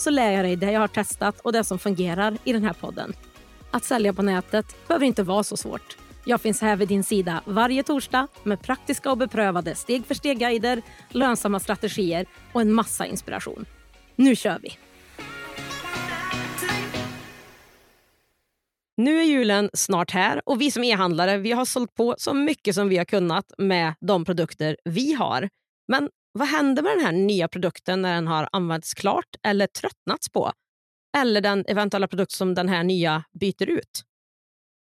så lär jag dig det jag har testat och det som fungerar i den här podden. Att sälja på nätet behöver inte vara så svårt. Jag finns här vid din sida varje torsdag med praktiska och beprövade steg för steg-guider, lönsamma strategier och en massa inspiration. Nu kör vi! Nu är julen snart här och vi som e-handlare vi har sålt på så mycket som vi har kunnat med de produkter vi har. Men vad händer med den här nya produkten när den har använts klart eller tröttnats på? Eller den eventuella produkt som den här nya byter ut?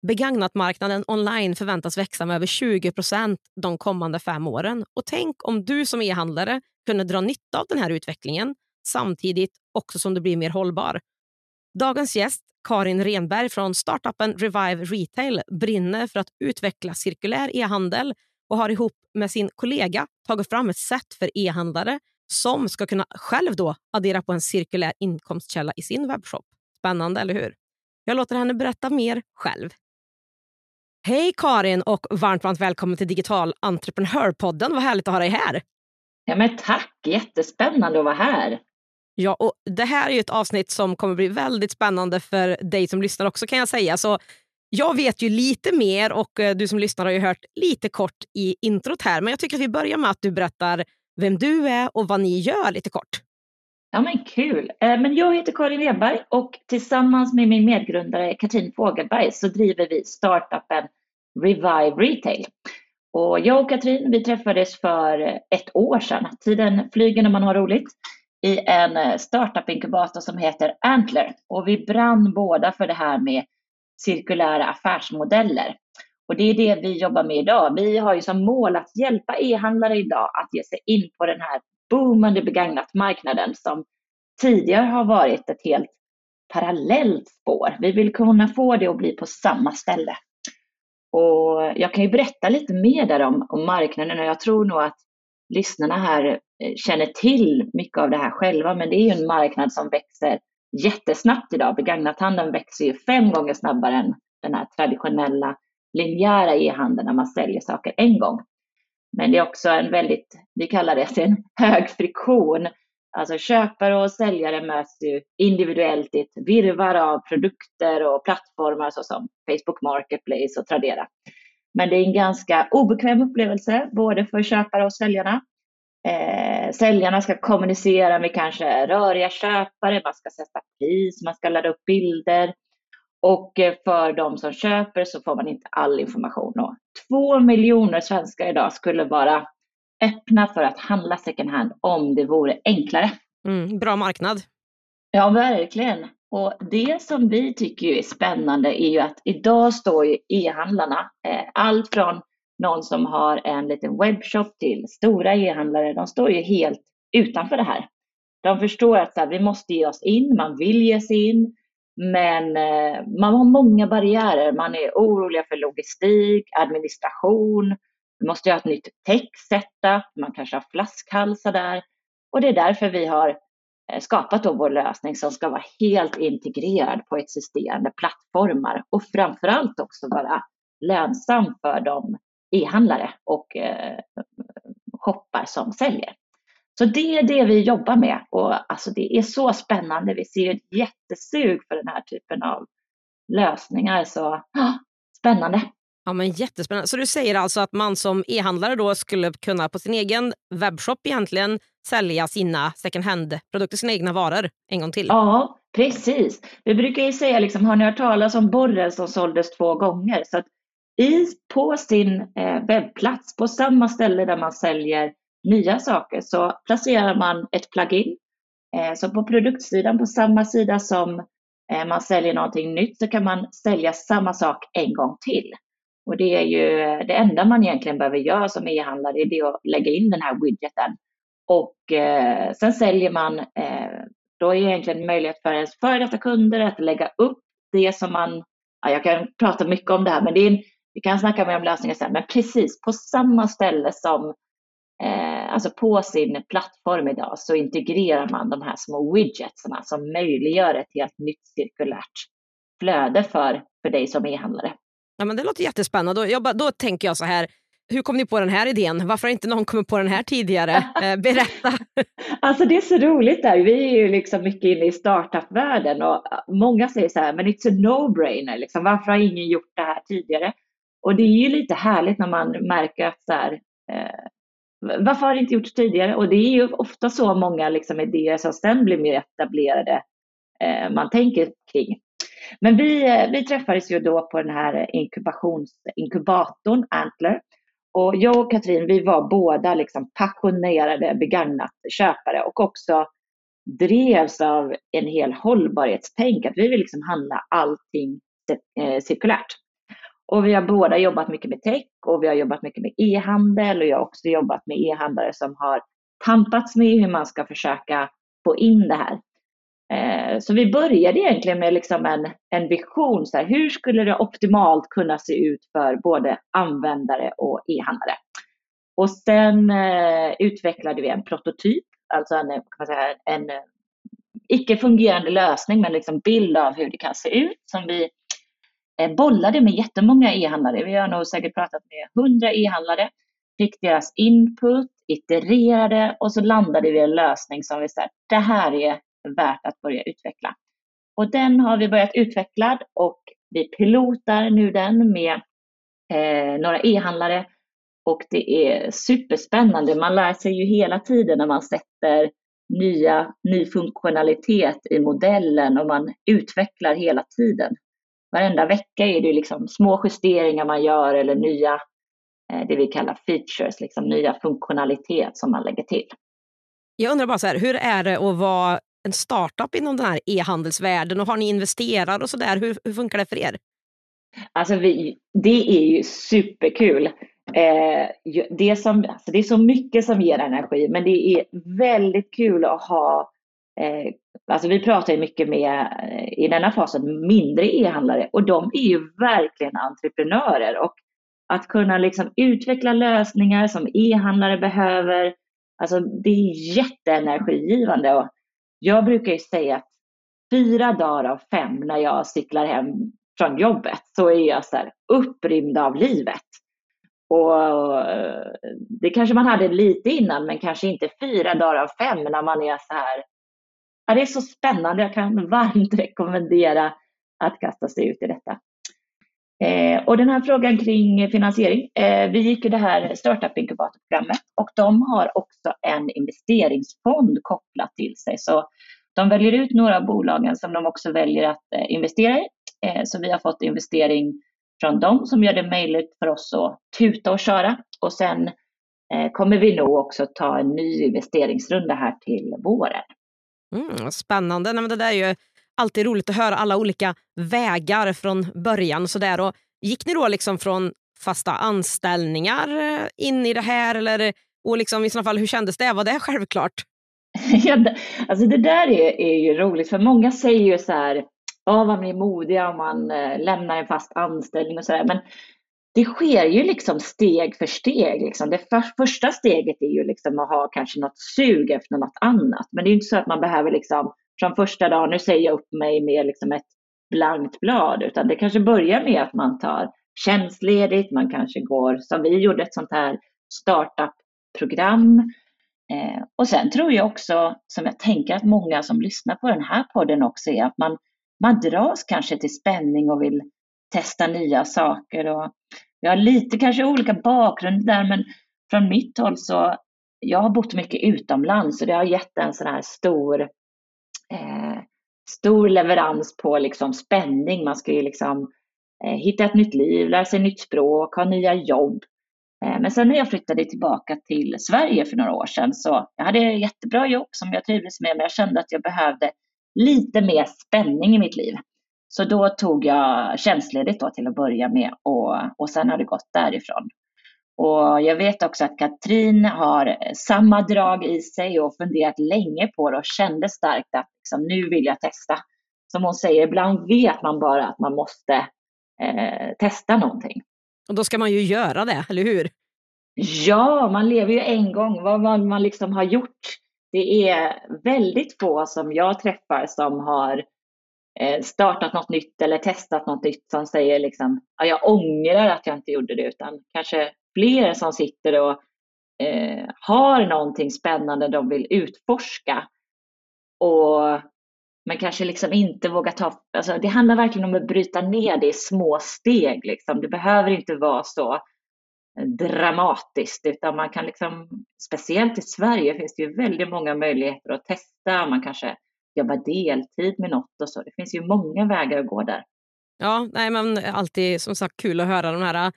Begagnatmarknaden online förväntas växa med över 20 procent de kommande fem åren. Och tänk om du som e-handlare kunde dra nytta av den här utvecklingen samtidigt också som du blir mer hållbar. Dagens gäst, Karin Renberg från startupen Revive Retail, brinner för att utveckla cirkulär e-handel och har ihop med sin kollega tagit fram ett sätt för e-handlare som ska kunna själv då addera på en cirkulär inkomstkälla i sin webbshop. Spännande, eller hur? Jag låter henne berätta mer själv. Hej Karin och varmt, varmt välkommen till Digital entreprenörpodden. Vad härligt att ha dig här. Ja, men tack, jättespännande att vara här. Ja, och det här är ett avsnitt som kommer bli väldigt spännande för dig som lyssnar också kan jag säga. Så jag vet ju lite mer och eh, du som lyssnar har ju hört lite kort i introt här. Men jag tycker att vi börjar med att du berättar vem du är och vad ni gör lite kort. Ja men kul. Eh, men jag heter Karin Weberg och tillsammans med min medgrundare Katrin Fogelberg så driver vi startupen Revive Retail. Och jag och Katrin vi träffades för ett år sedan. Tiden flyger när man har roligt i en eh, startup-inkubator som heter Antler. Och vi brann båda för det här med cirkulära affärsmodeller. Och det är det vi jobbar med idag. Vi har ju som mål att hjälpa e-handlare idag att ge sig in på den här boomande begagnat-marknaden som tidigare har varit ett helt parallellt spår. Vi vill kunna få det att bli på samma ställe. Och jag kan ju berätta lite mer där om, om marknaden och jag tror nog att lyssnarna här eh, känner till mycket av det här själva, men det är ju en marknad som växer jättesnabbt idag. Begagnathandeln växer ju fem gånger snabbare än den här traditionella linjära e-handeln när man säljer saker en gång. Men det är också en väldigt, vi kallar det en hög friktion. Alltså köpare och säljare möts ju individuellt i ett virrvarr av produkter och plattformar såsom Facebook Marketplace och Tradera. Men det är en ganska obekväm upplevelse både för köpare och säljarna. Eh, säljarna ska kommunicera med kanske röriga köpare, man ska sätta pris, man ska ladda upp bilder. Och eh, för de som köper så får man inte all information. Och två miljoner svenskar idag skulle vara öppna för att handla second hand om det vore enklare. Mm, bra marknad. Ja, verkligen. Och det som vi tycker är spännande är ju att idag står ju e-handlarna, eh, allt från någon som har en liten webbshop till stora e-handlare, de står ju helt utanför det här. De förstår att här, vi måste ge oss in, man vill ge sig in, men eh, man har många barriärer. Man är orolig för logistik, administration, vi måste ha ett nytt tech-setup, man kanske har flaskhalsar där. Och det är därför vi har eh, skapat då vår lösning som ska vara helt integrerad på existerande plattformar och framförallt också vara lönsam för de e-handlare och eh, shoppar som säljer. Så det är det vi jobbar med och alltså det är så spännande. Vi ser ett jättesug för den här typen av lösningar. Så ah, spännande! Ja, men jättespännande. Så du säger alltså att man som e-handlare då skulle kunna på sin egen webbshop egentligen sälja sina second hand-produkter, sina egna varor en gång till? Ja, precis. Vi brukar ju säga, liksom, har ni hört talas om borren som såldes två gånger? Så i, på sin eh, webbplats, på samma ställe där man säljer nya saker, så placerar man ett plugin. Eh, så på produktsidan, på samma sida som eh, man säljer någonting nytt, så kan man sälja samma sak en gång till. Och det är ju eh, det enda man egentligen behöver göra som e-handlare, det är att lägga in den här widgeten. Och eh, sen säljer man eh, då är egentligen möjlighet för ens före detta kunder att lägga upp det som man, ja, jag kan prata mycket om det här, men det är en, vi kan snacka mer om lösningar sen, men precis på samma ställe som eh, alltså på sin plattform idag så integrerar man de här små widgetsarna som möjliggör ett helt nytt cirkulärt flöde för, för dig som e-handlare. Ja, men det låter jättespännande. Jag bara, då tänker jag så här, hur kom ni på den här idén? Varför har inte någon kommit på den här tidigare? Eh, berätta! alltså det är så roligt där. Vi är ju liksom mycket inne i startup-världen och många säger så här, men it's a no-brainer. Liksom. Varför har ingen gjort det här tidigare? Och det är ju lite härligt när man märker att så här, eh, varför har det inte gjorts tidigare? Och det är ju ofta så många liksom, idéer som sen blir mer etablerade eh, man tänker kring. Men vi, eh, vi träffades ju då på den här inkubatorn Antler. Och jag och Katrin, vi var båda liksom passionerade begagnat köpare och också drevs av en hel hållbarhetstänk, att vi vill liksom handla allting eh, cirkulärt. Och vi har båda jobbat mycket med tech och vi har jobbat mycket med e-handel och jag har också jobbat med e-handlare som har tampats med hur man ska försöka få in det här. Eh, så vi började egentligen med liksom en, en vision, så här, hur skulle det optimalt kunna se ut för både användare och e-handlare? Och sen eh, utvecklade vi en prototyp, alltså en, kan man säga, en icke-fungerande lösning, men liksom bild av hur det kan se ut som vi Eh, bollade med jättemånga e-handlare. Vi har nog säkert pratat med hundra e-handlare, fick deras input, itererade och så landade vi i en lösning som vi sa, det här är värt att börja utveckla. Och den har vi börjat utveckla och vi pilotar nu den med eh, några e-handlare och det är superspännande. Man lär sig ju hela tiden när man sätter nya, ny funktionalitet i modellen och man utvecklar hela tiden. Varenda vecka är det liksom små justeringar man gör eller nya, eh, det vi kallar features, liksom nya funktionalitet som man lägger till. Jag undrar bara så här, hur är det att vara en startup inom den här e-handelsvärlden och har ni investerare och sådär? Hur, hur funkar det för er? Alltså vi, det är ju superkul. Eh, det, som, alltså det är så mycket som ger energi, men det är väldigt kul att ha Eh, alltså vi pratar ju mycket med, eh, i denna fasen, mindre e-handlare och de är ju verkligen entreprenörer. Och att kunna liksom utveckla lösningar som e-handlare behöver, alltså det är jätteenergigivande. Och jag brukar ju säga att fyra dagar av fem när jag cyklar hem från jobbet så är jag så här upprymd av livet. Och eh, det kanske man hade lite innan, men kanske inte fyra dagar av fem när man är så här. Ja, det är så spännande. Jag kan varmt rekommendera att kasta sig ut i detta. Eh, och den här frågan kring finansiering. Eh, vi gick ju det här startup inkubatorprogrammet och de har också en investeringsfond kopplat till sig. Så de väljer ut några av bolagen som de också väljer att eh, investera i. Eh, så vi har fått investering från dem som gör det möjligt för oss att tuta och köra. Och sen eh, kommer vi nog också ta en ny investeringsrunda här till våren. Mm, spännande. Nej, men det där är ju alltid roligt att höra alla olika vägar från början. Så där. Och gick ni då liksom från fasta anställningar eh, in i det här? Eller, och liksom, i så fall, hur kändes det? Var det självklart? ja, alltså det där är, är ju roligt, för många säger ju så här, ja man blir modiga om man eh, lämnar en fast anställning och så där. Men det sker ju liksom steg för steg. Liksom. Det för, första steget är ju liksom att ha kanske något sug efter något annat. Men det är inte så att man behöver liksom från första dagen, nu säger jag upp mig med liksom ett blankt blad, utan det kanske börjar med att man tar tjänstledigt, man kanske går, som vi gjorde, ett sånt här startup-program. Eh, och sen tror jag också, som jag tänker att många som lyssnar på den här podden också är, att man, man dras kanske till spänning och vill testa nya saker. Och jag har lite kanske olika bakgrund där, men från mitt håll så, jag har bott mycket utomlands och det har gett en sån här stor eh, stor leverans på liksom spänning. Man ska ju liksom eh, hitta ett nytt liv, lära sig nytt språk, ha nya jobb. Eh, men sen när jag flyttade tillbaka till Sverige för några år sedan så jag hade jag jättebra jobb som jag trivdes med, men jag kände att jag behövde lite mer spänning i mitt liv. Så då tog jag tjänstledigt då till att börja med och, och sen har det gått därifrån. Och jag vet också att Katrin har samma drag i sig och funderat länge på det och kände starkt att liksom, nu vill jag testa. Som hon säger, ibland vet man bara att man måste eh, testa någonting. Och då ska man ju göra det, eller hur? Ja, man lever ju en gång. Vad man, man liksom har gjort. Det är väldigt få som jag träffar som har Eh, startat något nytt eller testat något nytt som säger liksom, ja, jag ångrar att jag inte gjorde det, utan kanske fler som sitter och eh, har någonting spännande de vill utforska. Och, men kanske liksom inte vågar ta, alltså det handlar verkligen om att bryta ner det i små steg. Liksom. Det behöver inte vara så eh, dramatiskt utan man kan liksom, speciellt i Sverige finns det ju väldigt många möjligheter att testa. Man kanske jobba deltid med något och så. Det finns ju många vägar att gå där. Ja, nej, men alltid som sagt kul att höra de här äh,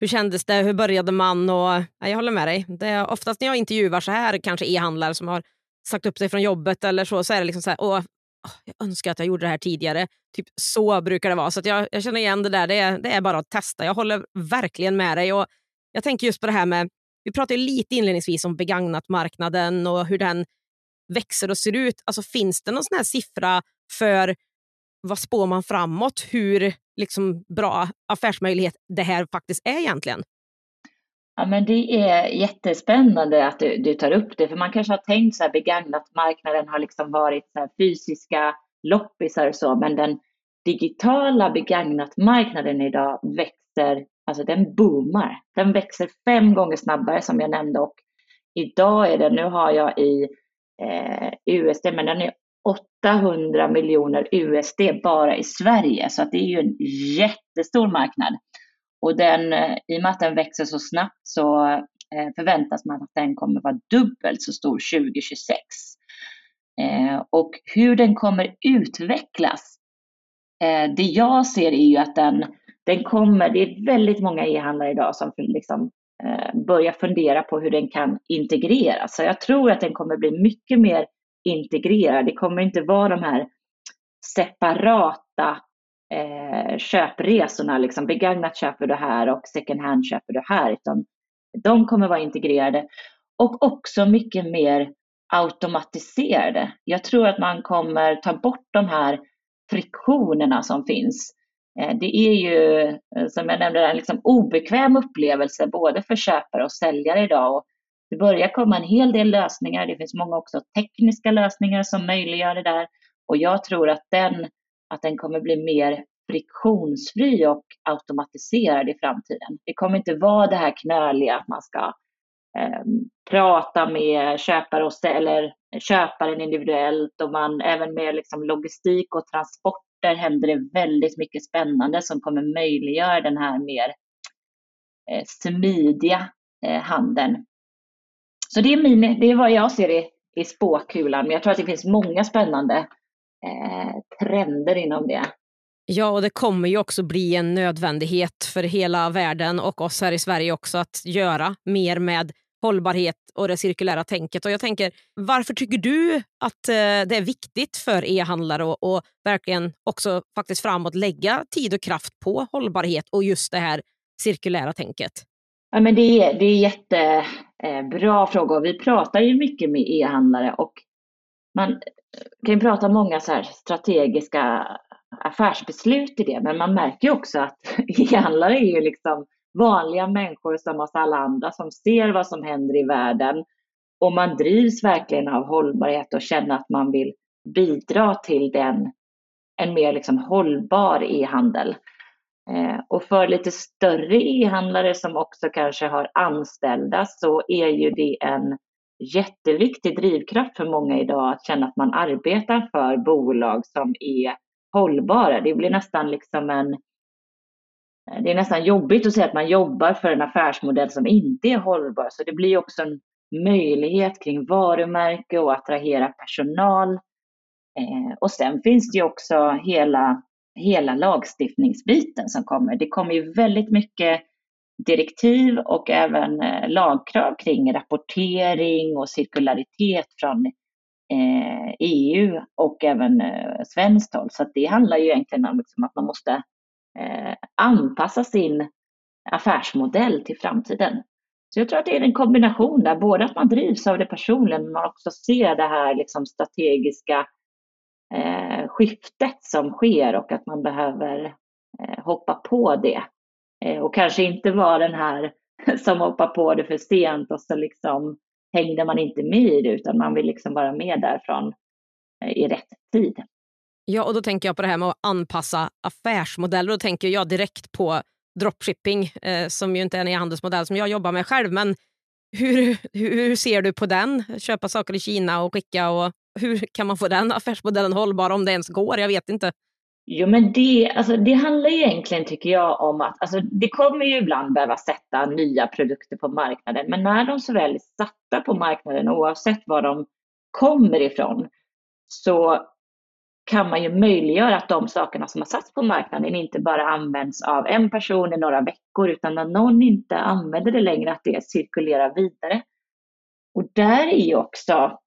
hur kändes det? Hur började man? Och, nej, jag håller med dig. Det är oftast när jag intervjuar så här kanske e-handlare som har sagt upp sig från jobbet eller så, så är det liksom så här, åh, jag önskar att jag gjorde det här tidigare. Typ Så brukar det vara. Så jag, jag, känner igen det där. Det är, det är bara att testa. Jag håller verkligen med dig. Och jag tänker just på det här med, vi pratade lite inledningsvis om begagnat-marknaden och hur den växer och ser ut. Alltså, finns det någon sån här siffra för vad spår man framåt? Hur liksom, bra affärsmöjlighet det här faktiskt är egentligen? Ja, men det är jättespännande att du, du, tar upp det, för man kanske har tänkt så här begagnat marknaden har liksom varit så fysiska loppisar och så, men den digitala begagnat marknaden idag växer, alltså den boomar. Den växer fem gånger snabbare som jag nämnde och idag är det, nu har jag i Eh, USD, men den är 800 miljoner USD bara i Sverige, så att det är ju en jättestor marknad. Och den, eh, i och med att den växer så snabbt så eh, förväntas man att den kommer vara dubbelt så stor 2026. Eh, och hur den kommer utvecklas, eh, det jag ser är ju att den, den kommer, det är väldigt många e-handlare idag som liksom Eh, börja fundera på hur den kan integreras. Så jag tror att den kommer bli mycket mer integrerad. Det kommer inte vara de här separata eh, köpresorna, liksom begagnat köper du här och second hand köper du här, utan de kommer vara integrerade och också mycket mer automatiserade. Jag tror att man kommer ta bort de här friktionerna som finns. Eh, det är ju, eh, som jag nämnde, en liksom obekväm upplevelse både för köpare och säljare idag. Och det börjar komma en hel del lösningar. Det finns många också tekniska lösningar som möjliggör det där. Och jag tror att den, att den kommer bli mer friktionsfri och automatiserad i framtiden. Det kommer inte vara det här knöliga att man ska eh, prata med köpare och ställer, köparen individuellt och man även med liksom logistik och transport transporter händer det väldigt mycket spännande som kommer möjliggöra den här mer eh, smidiga eh, handeln. Så det är, min, det är vad jag ser i, i spåkulan, men jag tror att det finns många spännande eh, trender inom det. Ja, och det kommer ju också bli en nödvändighet för hela världen och oss här i Sverige också att göra mer med hållbarhet och det cirkulära tänket. Och jag tänker, varför tycker du att eh, det är viktigt för e-handlare att verkligen också faktiskt framåt lägga tid och kraft på hållbarhet och just det här cirkulära tänket? Ja, men det, är, det är jättebra eh, fråga. frågor. Vi pratar ju mycket med e-handlare och man eh, kan ju prata många så här strategiska affärsbeslut i det, men man märker också att e-handlare är ju liksom vanliga människor som oss alla andra som ser vad som händer i världen och man drivs verkligen av hållbarhet och känner att man vill bidra till den, en mer liksom hållbar e-handel. Eh, och för lite större e-handlare som också kanske har anställda så är ju det en jätteviktig drivkraft för många idag att känna att man arbetar för bolag som är hållbara. Det blir nästan liksom en Eh, det är nästan jobbigt att säga att man jobbar för en affärsmodell som inte är hållbar. Så det blir också en möjlighet kring varumärke och attrahera personal. Eh, och sen finns det ju också hela hela lagstiftningsbiten som kommer. Det kommer ju väldigt mycket direktiv och även eh, lagkrav kring rapportering och cirkularitet från eh, EU och även eh, svenskt håll. Så det handlar ju egentligen om liksom att man måste Eh, anpassa sin affärsmodell till framtiden. Så jag tror att det är en kombination där, både att man drivs av det personligen men man också ser det här liksom strategiska eh, skiftet som sker och att man behöver eh, hoppa på det. Eh, och kanske inte vara den här som hoppar på det för sent och så liksom hängde man inte med i det utan man vill liksom vara med därifrån eh, i rätt tid. Ja, och då tänker jag på det här med att anpassa affärsmodeller. Då tänker jag direkt på dropshipping eh, som ju inte är en e-handelsmodell som jag jobbar med själv. Men hur, hur ser du på den? Köpa saker i Kina och skicka och hur kan man få den affärsmodellen hållbar om det ens går? Jag vet inte. Jo, men det, alltså, det handlar egentligen, tycker jag, om att alltså, det kommer ju ibland behöva sätta nya produkter på marknaden, men när de så väl är satta på marknaden, oavsett var de kommer ifrån, så kan man ju möjliggöra att de sakerna som har satts på marknaden inte bara används av en person i några veckor, utan när någon inte använder det längre, att det cirkulerar vidare. Och där är ju också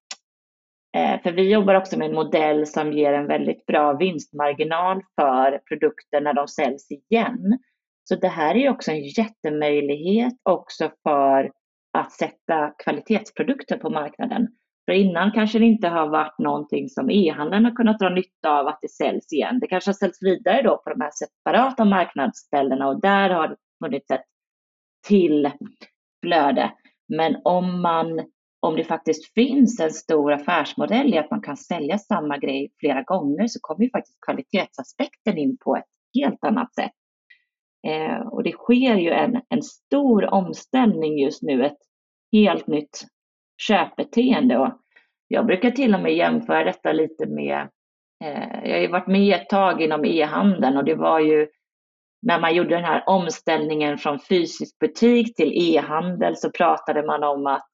eh, för vi jobbar också med en modell som ger en väldigt bra vinstmarginal för produkter när de säljs igen. Så det här är också en jättemöjlighet också för att sätta kvalitetsprodukter på marknaden. För innan kanske det inte har varit någonting som e-handeln har kunnat dra nytta av att det säljs igen. Det kanske har säljts vidare då på de här separata marknadsställena och där har det funnits ett till flöde. Men om man om det faktiskt finns en stor affärsmodell i att man kan sälja samma grej flera gånger så kommer ju faktiskt kvalitetsaspekten in på ett helt annat sätt. Eh, och det sker ju en, en stor omställning just nu, ett helt nytt köpbeteende. Och jag brukar till och med jämföra detta lite med, eh, jag har ju varit med ett tag inom e-handeln och det var ju när man gjorde den här omställningen från fysisk butik till e-handel så pratade man om att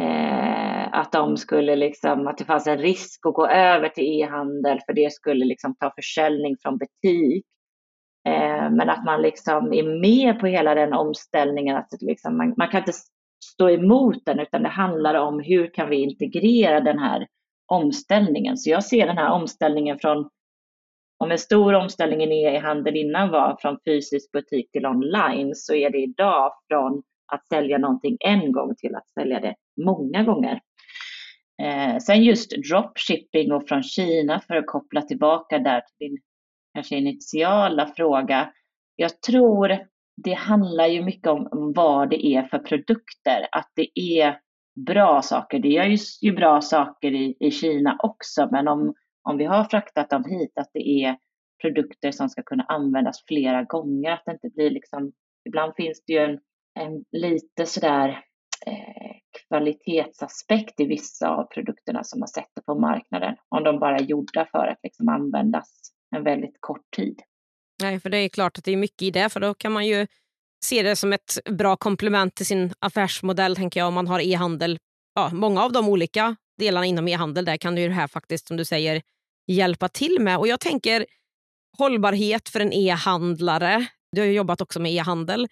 eh, att de skulle liksom, att det fanns en risk att gå över till e-handel för det skulle liksom ta försäljning från butik. Eh, men att man liksom är med på hela den omställningen, att liksom man, man, kan inte stå emot den utan det handlar om hur kan vi integrera den här omställningen. Så jag ser den här omställningen från, om en stor omställning i e-handel innan var från fysisk butik till online så är det idag från att sälja någonting en gång till att sälja det många gånger. Eh, sen just dropshipping och från Kina för att koppla tillbaka där till din kanske initiala fråga. Jag tror det handlar ju mycket om vad det är för produkter, att det är bra saker. Det görs ju bra saker i, i Kina också, men om, om vi har fraktat dem hit, att det är produkter som ska kunna användas flera gånger, att det inte blir liksom, ibland finns det ju en, en lite sådär eh, kvalitetsaspekt i vissa av produkterna som man sätter på marknaden. Om de bara är gjorda för att liksom användas en väldigt kort tid. Nej, för det är klart att det är mycket i det, för då kan man ju se det som ett bra komplement till sin affärsmodell, tänker jag, om man har e-handel. Ja, många av de olika delarna inom e-handel, där kan ju det här faktiskt, som du säger, hjälpa till med. Och jag tänker hållbarhet för en e-handlare. Du har ju jobbat också med e-handel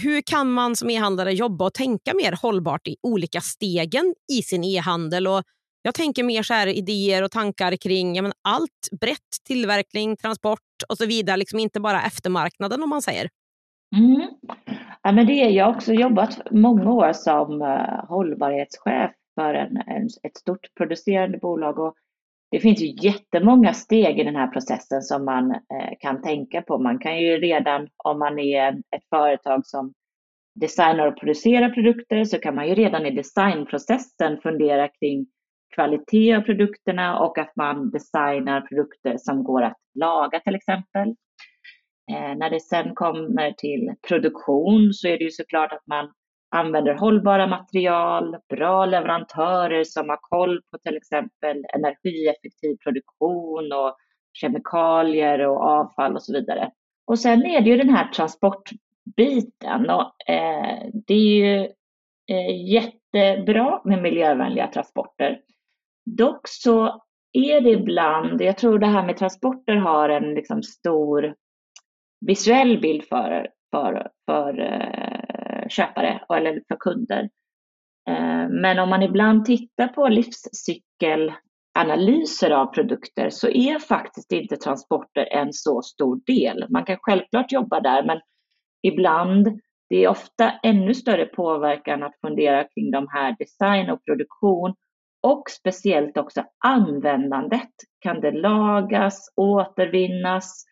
hur kan man som e-handlare jobba och tänka mer hållbart i olika stegen i sin e-handel? Och jag tänker mer så här idéer och tankar kring ja, men allt brett, tillverkning, transport och så vidare, liksom inte bara eftermarknaden om man säger. Mm. Ja, men det är jag har också jobbat många år som uh, hållbarhetschef för en, en, ett stort producerande bolag och det finns ju jättemånga steg i den här processen som man eh, kan tänka på. Man kan ju redan, om man är ett företag som designar och producerar produkter, så kan man ju redan i designprocessen fundera kring kvalitet av produkterna och att man designar produkter som går att laga till exempel. Eh, när det sen kommer till produktion så är det ju såklart att man använder hållbara material, bra leverantörer som har koll på till exempel energieffektiv produktion och kemikalier och avfall och så vidare. Och sen är det ju den här transportbiten och eh, det är ju eh, jättebra med miljövänliga transporter. Dock så är det ibland, jag tror det här med transporter har en liksom stor visuell bild för, för, för eh, köpare eller för kunder. Eh, men om man ibland tittar på livscykelanalyser av produkter så är faktiskt inte transporter en så stor del. Man kan självklart jobba där, men ibland, det är ofta ännu större påverkan att fundera kring de här design och produktion och speciellt också användandet. Kan det lagas, återvinnas?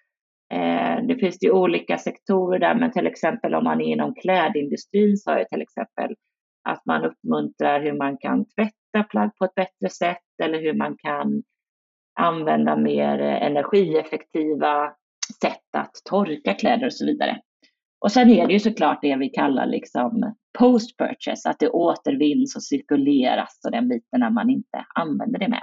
Eh, det finns ju olika sektorer där, men till exempel om man är inom klädindustrin så är det till exempel att man uppmuntrar hur man kan tvätta plagg på ett bättre sätt eller hur man kan använda mer energieffektiva sätt att torka kläder och så vidare. Och sen är det ju såklart det vi kallar liksom post purchase, att det återvinns och cirkuleras och den biten när man inte använder det med.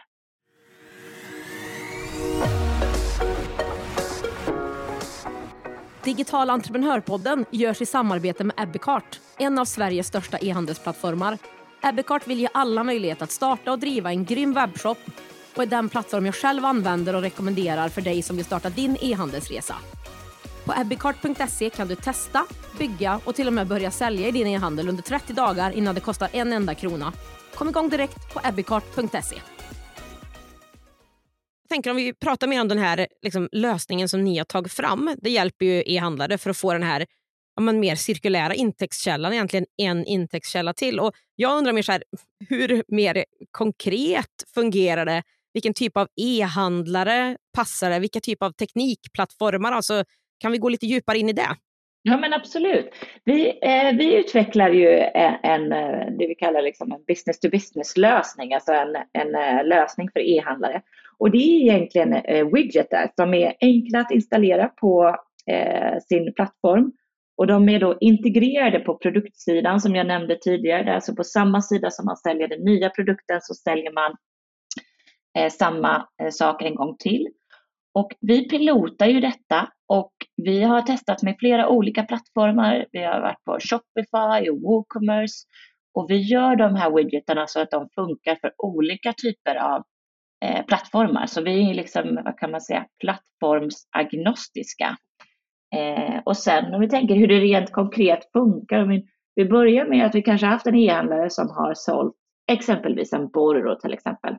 Digital entreprenörpodden görs i samarbete med Ebbecart, en av Sveriges största e-handelsplattformar. Ebbecart vill ge alla möjlighet att starta och driva en grym webbshop och är den plattform jag själv använder och rekommenderar för dig som vill starta din e-handelsresa. På ebbicart.se kan du testa, bygga och till och med börja sälja i din e-handel under 30 dagar innan det kostar en enda krona. Kom igång direkt på ebbicart.se. Jag tänker om vi pratar mer om den här liksom, lösningen som ni har tagit fram. Det hjälper ju e-handlare för att få den här ja, men mer cirkulära intäktskällan, egentligen en intäktskälla till. Och jag undrar mer så här, hur mer konkret fungerar det? Vilken typ av e-handlare passar det? Vilka typ av teknikplattformar? Alltså, kan vi gå lite djupare in i det? Ja men absolut. Vi, eh, vi utvecklar ju eh, en, en, det vi kallar liksom en business to business lösning, alltså en, en eh, lösning för e-handlare. Och det är egentligen eh, widgetar som är enkla att installera på eh, sin plattform. Och de är då integrerade på produktsidan som jag nämnde tidigare. Alltså på samma sida som man säljer den nya produkten så säljer man eh, samma eh, sak en gång till. Och vi pilotar ju detta och vi har testat med flera olika plattformar. Vi har varit på Shopify och WooCommerce och vi gör de här widgetarna så att de funkar för olika typer av eh, plattformar. Så vi är liksom, vad kan man säga, plattformsagnostiska. Eh, och sen om vi tänker hur det rent konkret funkar. Vi, vi börjar med att vi kanske haft en e-handlare som har sålt exempelvis en Borro till exempel.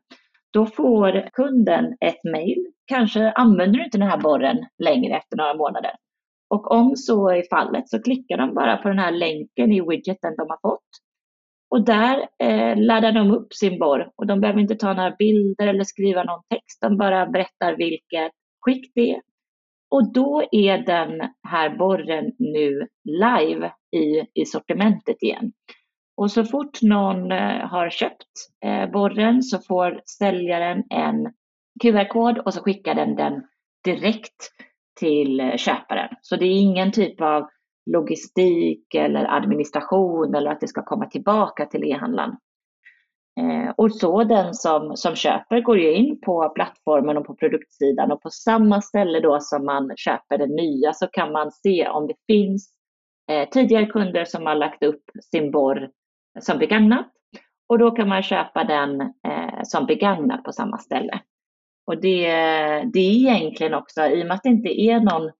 Då får kunden ett mejl. Kanske använder du inte den här borren längre efter några månader. Och om så är fallet så klickar de bara på den här länken i widgeten de har fått. Och där eh, laddar de upp sin borr och de behöver inte ta några bilder eller skriva någon text. De bara berättar vilket skick det är. Och då är den här borren nu live i, i sortimentet igen. Och så fort någon eh, har köpt eh, borren så får säljaren en QR-kod och så skickar den den direkt till eh, köparen. Så det är ingen typ av logistik eller administration eller att det ska komma tillbaka till e-handlaren. Och så den som, som köper går ju in på plattformen och på produktsidan och på samma ställe då som man köper det nya så kan man se om det finns eh, tidigare kunder som har lagt upp sin borr som begagnat och då kan man köpa den eh, som begagnat på samma ställe. Och det, det är egentligen också, i och med att det inte är någon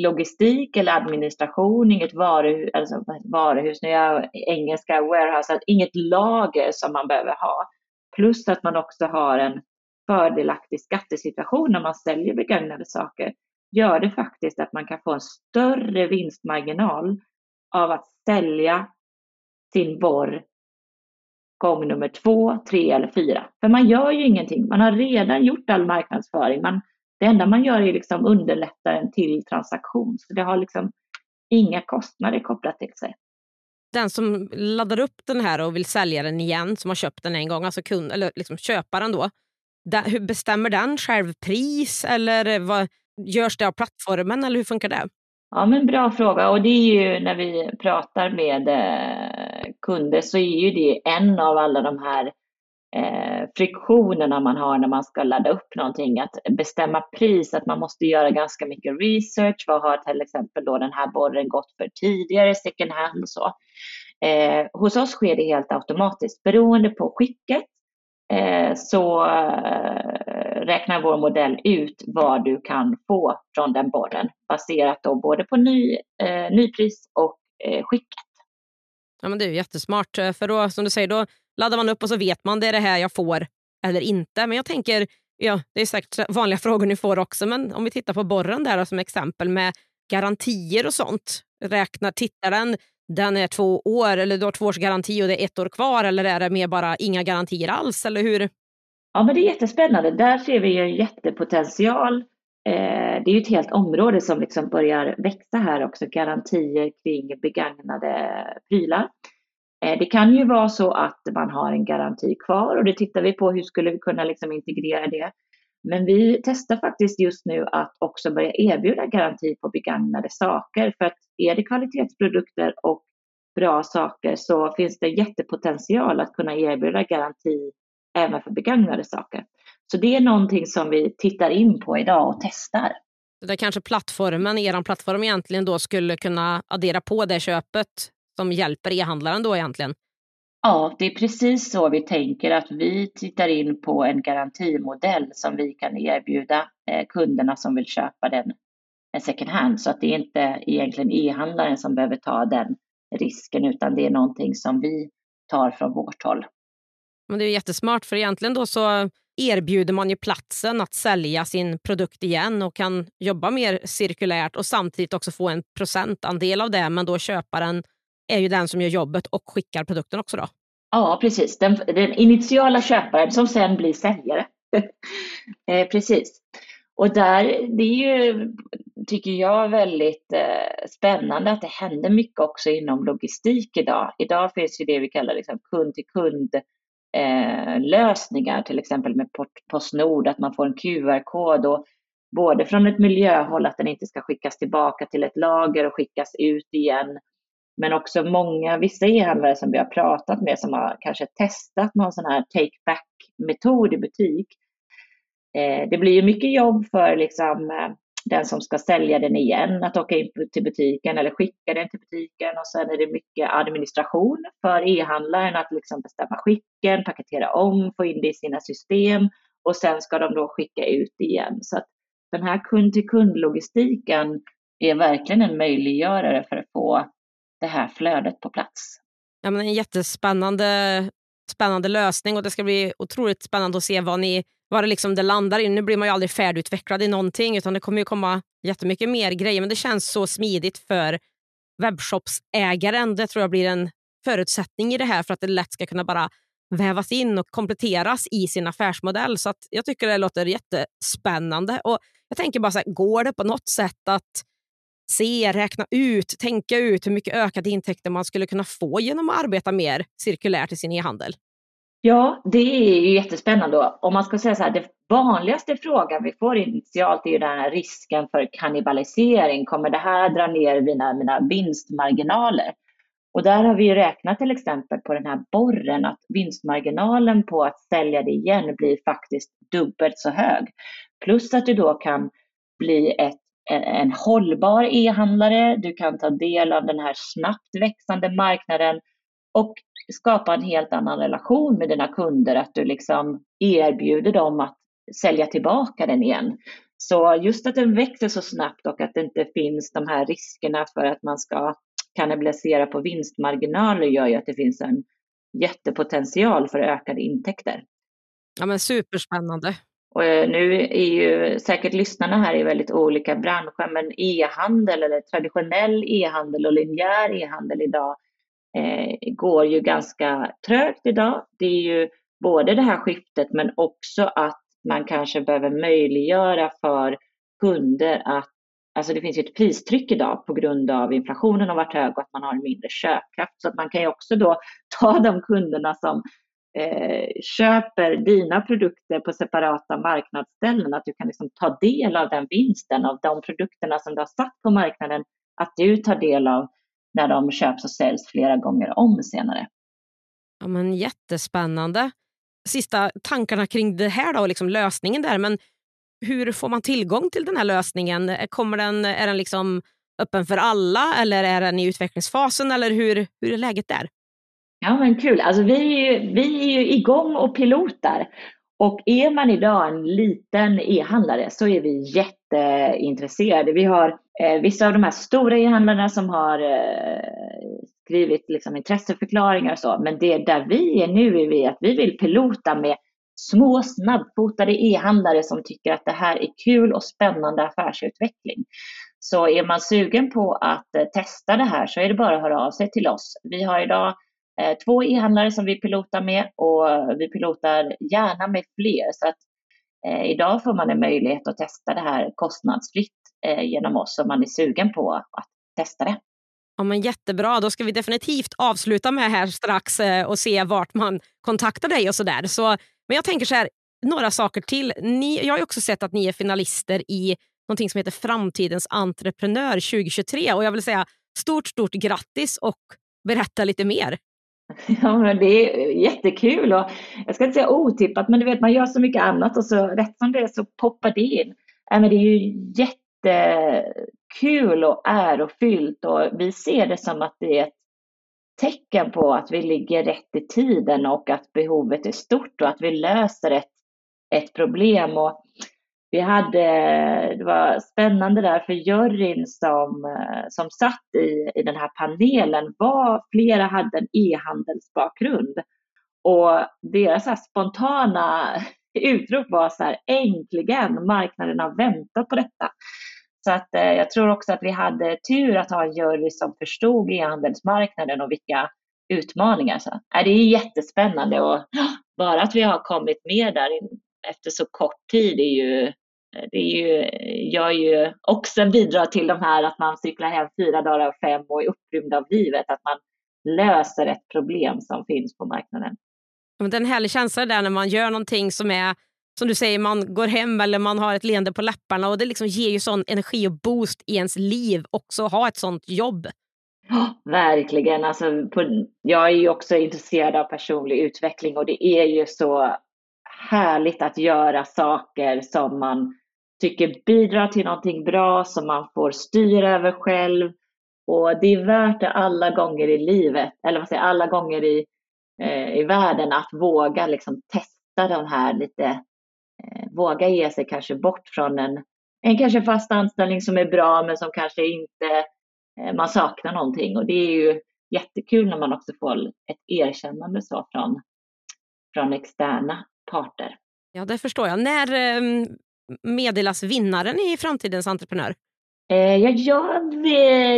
logistik eller administration, inget varuhus, alltså varuhus nu är engelska warehouse, alltså inget lager som man behöver ha. Plus att man också har en fördelaktig skattesituation när man säljer begagnade saker, gör det faktiskt att man kan få en större vinstmarginal av att sälja sin borr gång nummer två, tre eller fyra. För man gör ju ingenting. Man har redan gjort all marknadsföring. Man, det enda man gör är liksom underlätta en till transaktion. Så det har liksom inga kostnader kopplat till sig. Den som laddar upp den här och vill sälja den igen, som har köpt den en gång, alltså kund, eller liksom köparen då. Där, hur bestämmer den själv pris eller vad, görs det av plattformen eller hur funkar det? Ja, men bra fråga. Och det är ju när vi pratar med eh, kunder så är ju det en av alla de här eh, friktionerna man har när man ska ladda upp någonting. Att bestämma pris, att man måste göra ganska mycket research. Vad har till exempel då den här borren gått för tidigare, second hand och så. Eh, hos oss sker det helt automatiskt beroende på skicket. Eh, så eh, räknar vår modell ut vad du kan få från den borren baserat då både på ny, eh, nypris och eh, skicket. Ja, men det är jättesmart, eh, för då, som du säger, då laddar man upp och så vet man det är det här jag får eller inte. Men jag tänker, ja, det är säkert vanliga frågor ni får också, men om vi tittar på borren där då, som exempel med garantier och sånt. Räknar, tittar den den är två år eller du har två års garanti och det är ett år kvar eller är det mer bara inga garantier alls eller hur? Ja men det är jättespännande. Där ser vi en jättepotential. Eh, det är ju ett helt område som liksom börjar växa här också, garantier kring begagnade prylar. Eh, det kan ju vara så att man har en garanti kvar och det tittar vi på hur skulle vi kunna liksom integrera det. Men vi testar faktiskt just nu att också börja erbjuda garanti på begagnade saker för att är det kvalitetsprodukter och bra saker så finns det jättepotential att kunna erbjuda garanti även för begagnade saker. Så det är någonting som vi tittar in på idag och testar. Så det kanske plattformen, er plattform egentligen då skulle kunna addera på det köpet som hjälper e-handlaren då egentligen? Ja, det är precis så vi tänker att vi tittar in på en garantimodell som vi kan erbjuda eh, kunderna som vill köpa den second hand så att det är inte egentligen e-handlaren som behöver ta den risken utan det är någonting som vi tar från vårt håll. Men det är jättesmart för egentligen då så erbjuder man ju platsen att sälja sin produkt igen och kan jobba mer cirkulärt och samtidigt också få en procentandel av det men då köparen är ju den som gör jobbet och skickar produkten också då. Ja, precis. Den, den initiala köparen som sen blir säljare. eh, precis. Och där, det är ju, tycker jag, väldigt eh, spännande att det händer mycket också inom logistik idag. Idag finns ju det vi kallar liksom kund till kund eh, lösningar, till exempel med Postnord, att man får en QR-kod och både från ett miljöhåll att den inte ska skickas tillbaka till ett lager och skickas ut igen men också många, vissa e-handlare som vi har pratat med som har kanske testat någon sån här take back-metod i butik. Eh, det blir ju mycket jobb för liksom, eh, den som ska sälja den igen, att åka in till butiken eller skicka den till butiken och sen är det mycket administration för e-handlaren att liksom bestämma skicken, paketera om, få in det i sina system och sen ska de då skicka ut igen. Så att den här kund till kund-logistiken är verkligen en möjliggörare för att få det här flödet på plats. Ja, men en jättespännande spännande lösning och det ska bli otroligt spännande att se vad, ni, vad det, liksom det landar i. Nu blir man ju aldrig färdigutvecklad i någonting utan det kommer ju komma jättemycket mer grejer men det känns så smidigt för webbshopsägaren. Det tror jag blir en förutsättning i det här för att det lätt ska kunna bara vävas in och kompletteras i sin affärsmodell. Så jag tycker det låter jättespännande. Och jag tänker bara så här, går det på något sätt att se, räkna ut, tänka ut hur mycket ökade intäkter man skulle kunna få genom att arbeta mer cirkulärt i sin e-handel? Ja, det är ju jättespännande. Om man ska säga så här, det vanligaste frågan vi får initialt är ju den här risken för kannibalisering. Kommer det här dra ner mina, mina vinstmarginaler? Och där har vi räknat till exempel på den här borren att vinstmarginalen på att sälja det igen blir faktiskt dubbelt så hög. Plus att du då kan bli ett en hållbar e-handlare, du kan ta del av den här snabbt växande marknaden och skapa en helt annan relation med dina kunder, att du liksom erbjuder dem att sälja tillbaka den igen. Så just att den växer så snabbt och att det inte finns de här riskerna för att man ska kannibalisera på vinstmarginaler gör ju att det finns en jättepotential för ökade intäkter. Ja men superspännande. Och eh, nu är ju säkert lyssnarna här i väldigt olika branscher, men e-handel eller traditionell e-handel och linjär e-handel idag Eh, går ju ganska trögt idag. Det är ju både det här skiftet men också att man kanske behöver möjliggöra för kunder att Alltså det finns ju ett pristryck idag på grund av inflationen har varit hög och att man har en mindre köpkraft. Så att man kan ju också då ta de kunderna som eh, köper dina produkter på separata marknadsställen, att du kan liksom ta del av den vinsten av de produkterna som du har satt på marknaden, att du tar del av när de köps och säljs flera gånger om senare. Ja, men jättespännande. Sista tankarna kring det här då, liksom lösningen där. Men hur får man tillgång till den här lösningen? Kommer den, är den liksom öppen för alla eller är den i utvecklingsfasen? Eller hur, hur är läget där? Ja men kul, alltså vi är ju, vi är ju igång och pilotar. Och är man idag en liten e-handlare så är vi jätteintresserade. Vi har eh, vissa av de här stora e-handlarna som har eh, skrivit liksom, intresseförklaringar och så. Men det där vi är nu är vi att vi vill pilota med små snabbfotade e-handlare som tycker att det här är kul och spännande affärsutveckling. Så är man sugen på att eh, testa det här så är det bara att höra av sig till oss. Vi har idag eh, två e-handlare som vi pilotar med och vi pilotar gärna med fler. Så att eh, idag får man en möjlighet att testa det här kostnadsfritt genom oss om man är sugen på att testa det. Ja, men jättebra, då ska vi definitivt avsluta med här strax eh, och se vart man kontaktar dig och sådär. Så, men jag tänker så här, några saker till. Ni, jag har också sett att ni är finalister i någonting som heter Framtidens entreprenör 2023 och jag vill säga stort, stort grattis och berätta lite mer. Ja, men det är jättekul och jag ska inte säga otippat, men du vet man gör så mycket annat och så rätt som det är så poppar det in. Ja, men det är ju jättekul och ärofyllt och vi ser det som att det är ett tecken på att vi ligger rätt i tiden och att behovet är stort och att vi löser ett, ett problem. Och vi hade, det var spännande där för juryn som, eh, som satt i, i den här panelen var, flera hade en e-handelsbakgrund. Och deras här spontana utrop var så här, äntligen, marknaden har väntat på detta. Så att eh, jag tror också att vi hade tur att ha en jury som förstod e-handelsmarknaden och vilka utmaningar. Så, äh, det är jättespännande och bara att vi har kommit med där efter så kort tid är ju eh, det är ju, gör ju också bidrar till de här att man cyklar hem fyra dagar av fem och är upprymd av livet, att man löser ett problem som finns på marknaden. Det är en härlig känsla där när man gör någonting som är som du säger, man går hem eller man har ett leende på läpparna och det liksom ger ju sån energi och boost i ens liv också att ha ett sånt jobb. Ja, verkligen. Alltså, på, jag är ju också intresserad av personlig utveckling och det är ju så härligt att göra saker som man tycker bidrar till någonting bra som man får styra över själv. Och det är värt det alla gånger i livet, eller vad säger alla gånger i, eh, i världen att våga liksom testa den här lite, våga ge sig kanske bort från en, en kanske fast anställning som är bra men som kanske inte eh, man saknar någonting. Och det är ju jättekul när man också får ett erkännande så från, från externa parter. Ja, det förstår jag. När, ehm, meddelas vinnaren i Framtidens entreprenör? Eh, ja, jag,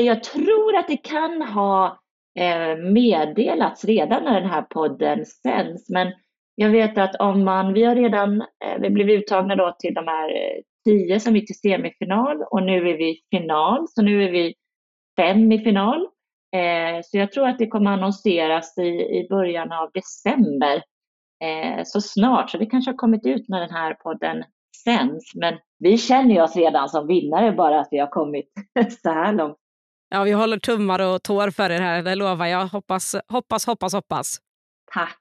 jag tror att det kan ha eh, meddelats redan när den här podden sänds. Men jag vet att om man, vi har redan, eh, vi blev uttagna då till de här tio som gick till semifinal och nu är vi i final, så nu är vi fem i final. Så jag tror att det kommer annonseras i, i början av december, så snart, så det kanske har kommit ut när den här podden sänds. Men vi känner oss redan som vinnare bara att vi har kommit så här långt. Ja, vi håller tummar och tår för er här, det lovar jag. Hoppas, hoppas, hoppas, hoppas. Tack.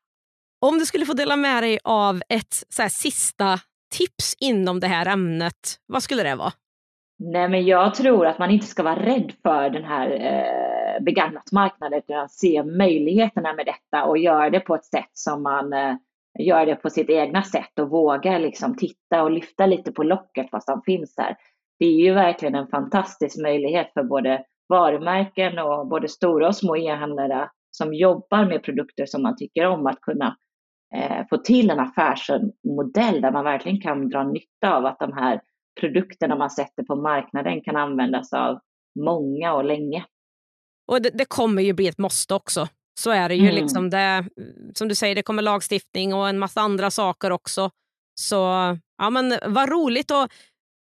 Om du skulle få dela med dig av ett så här, sista tips inom det här ämnet, vad skulle det vara? Nej, men jag tror att man inte ska vara rädd för den här eh, begagnatmarknaden utan se möjligheterna med detta och göra det på ett sätt som man eh, gör det på sitt egna sätt och vågar liksom titta och lyfta lite på locket vad som finns här. Det är ju verkligen en fantastisk möjlighet för både varumärken och både stora och små e-handlare som jobbar med produkter som man tycker om att kunna få till en affärsmodell där man verkligen kan dra nytta av att de här produkterna man sätter på marknaden kan användas av många och länge. Och det, det kommer ju bli ett måste också. Så är det ju. Mm. Liksom det, som du säger, det kommer lagstiftning och en massa andra saker också. Så ja, men vad roligt. Och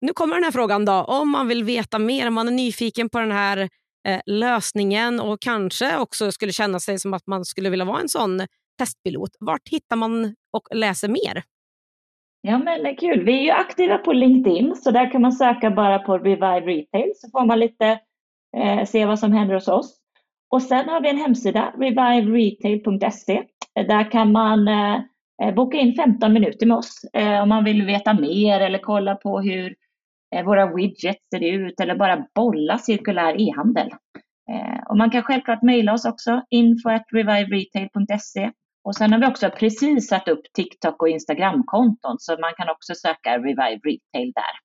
nu kommer den här frågan. då. Om man vill veta mer, om man är nyfiken på den här eh, lösningen och kanske också skulle känna sig som att man skulle vilja vara en sån testpilot. Vart hittar man och läser mer? Ja, men kul. Vi är ju aktiva på LinkedIn, så där kan man söka bara på Revive Retail så får man lite eh, se vad som händer hos oss. Och sen har vi en hemsida, reviveretail.se. Där kan man eh, boka in 15 minuter med oss eh, om man vill veta mer eller kolla på hur eh, våra widgets ser ut eller bara bolla cirkulär e-handel. Eh, och man kan självklart mejla oss också, info.reviveretail.se. Och sen har vi också precis satt upp TikTok och Instagram-konton så man kan också söka Revive Retail där.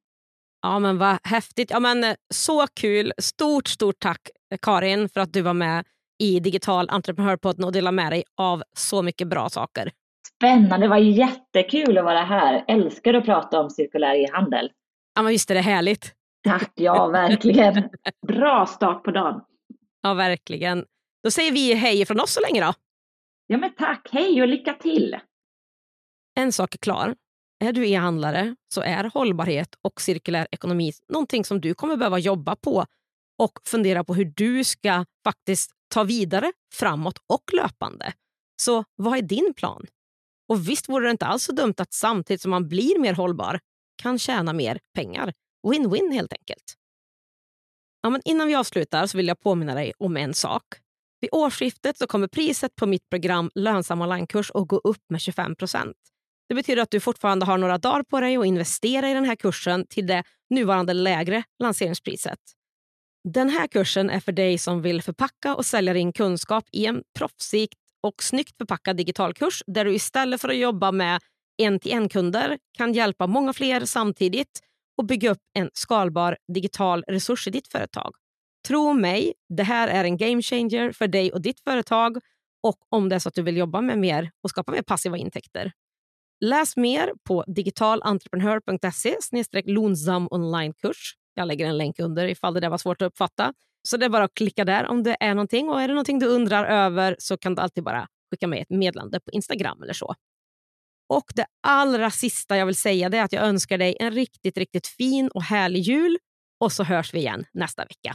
Ja, men vad häftigt. Ja, men, eh, så kul. Stort, stort tack Karin för att du var med i Digital entreprenörpodden och delade med dig av så mycket bra saker. Spännande, det var jättekul att vara här. Älskar att prata om cirkulär e-handel. Ja, men visst är det härligt. Tack, ja verkligen. Bra start på dagen. Ja, verkligen. Då säger vi hej från oss så länge då. Ja, men tack. Hej och lycka till. En sak är klar. Är du e-handlare så är hållbarhet och cirkulär ekonomi någonting som du kommer behöva jobba på och fundera på hur du ska faktiskt ta vidare framåt och löpande. Så vad är din plan? Och visst vore det inte alls så dumt att samtidigt som man blir mer hållbar kan tjäna mer pengar. Win-win helt enkelt. Ja, men innan vi avslutar så vill jag påminna dig om en sak. Vid årsskiftet så kommer priset på mitt program Lönsam onlinekurs att gå upp med 25 procent. Det betyder att du fortfarande har några dagar på dig att investera i den här kursen till det nuvarande lägre lanseringspriset. Den här kursen är för dig som vill förpacka och sälja din kunskap i en proffsigt och snyggt förpackad digital kurs där du istället för att jobba med en-till-en-kunder kan hjälpa många fler samtidigt och bygga upp en skalbar digital resurs i ditt företag. Tro mig, det här är en game changer för dig och ditt företag och om det är så att du vill jobba med mer och skapa mer passiva intäkter. Läs mer på digitalentreprenör.se lonsam onlinekurs. Jag lägger en länk under ifall det där var svårt att uppfatta. Så det är bara att klicka där om det är någonting. Och är det någonting du undrar över så kan du alltid bara skicka med ett meddelande på Instagram eller så. Och det allra sista jag vill säga är att jag önskar dig en riktigt, riktigt fin och härlig jul. Och så hörs vi igen nästa vecka.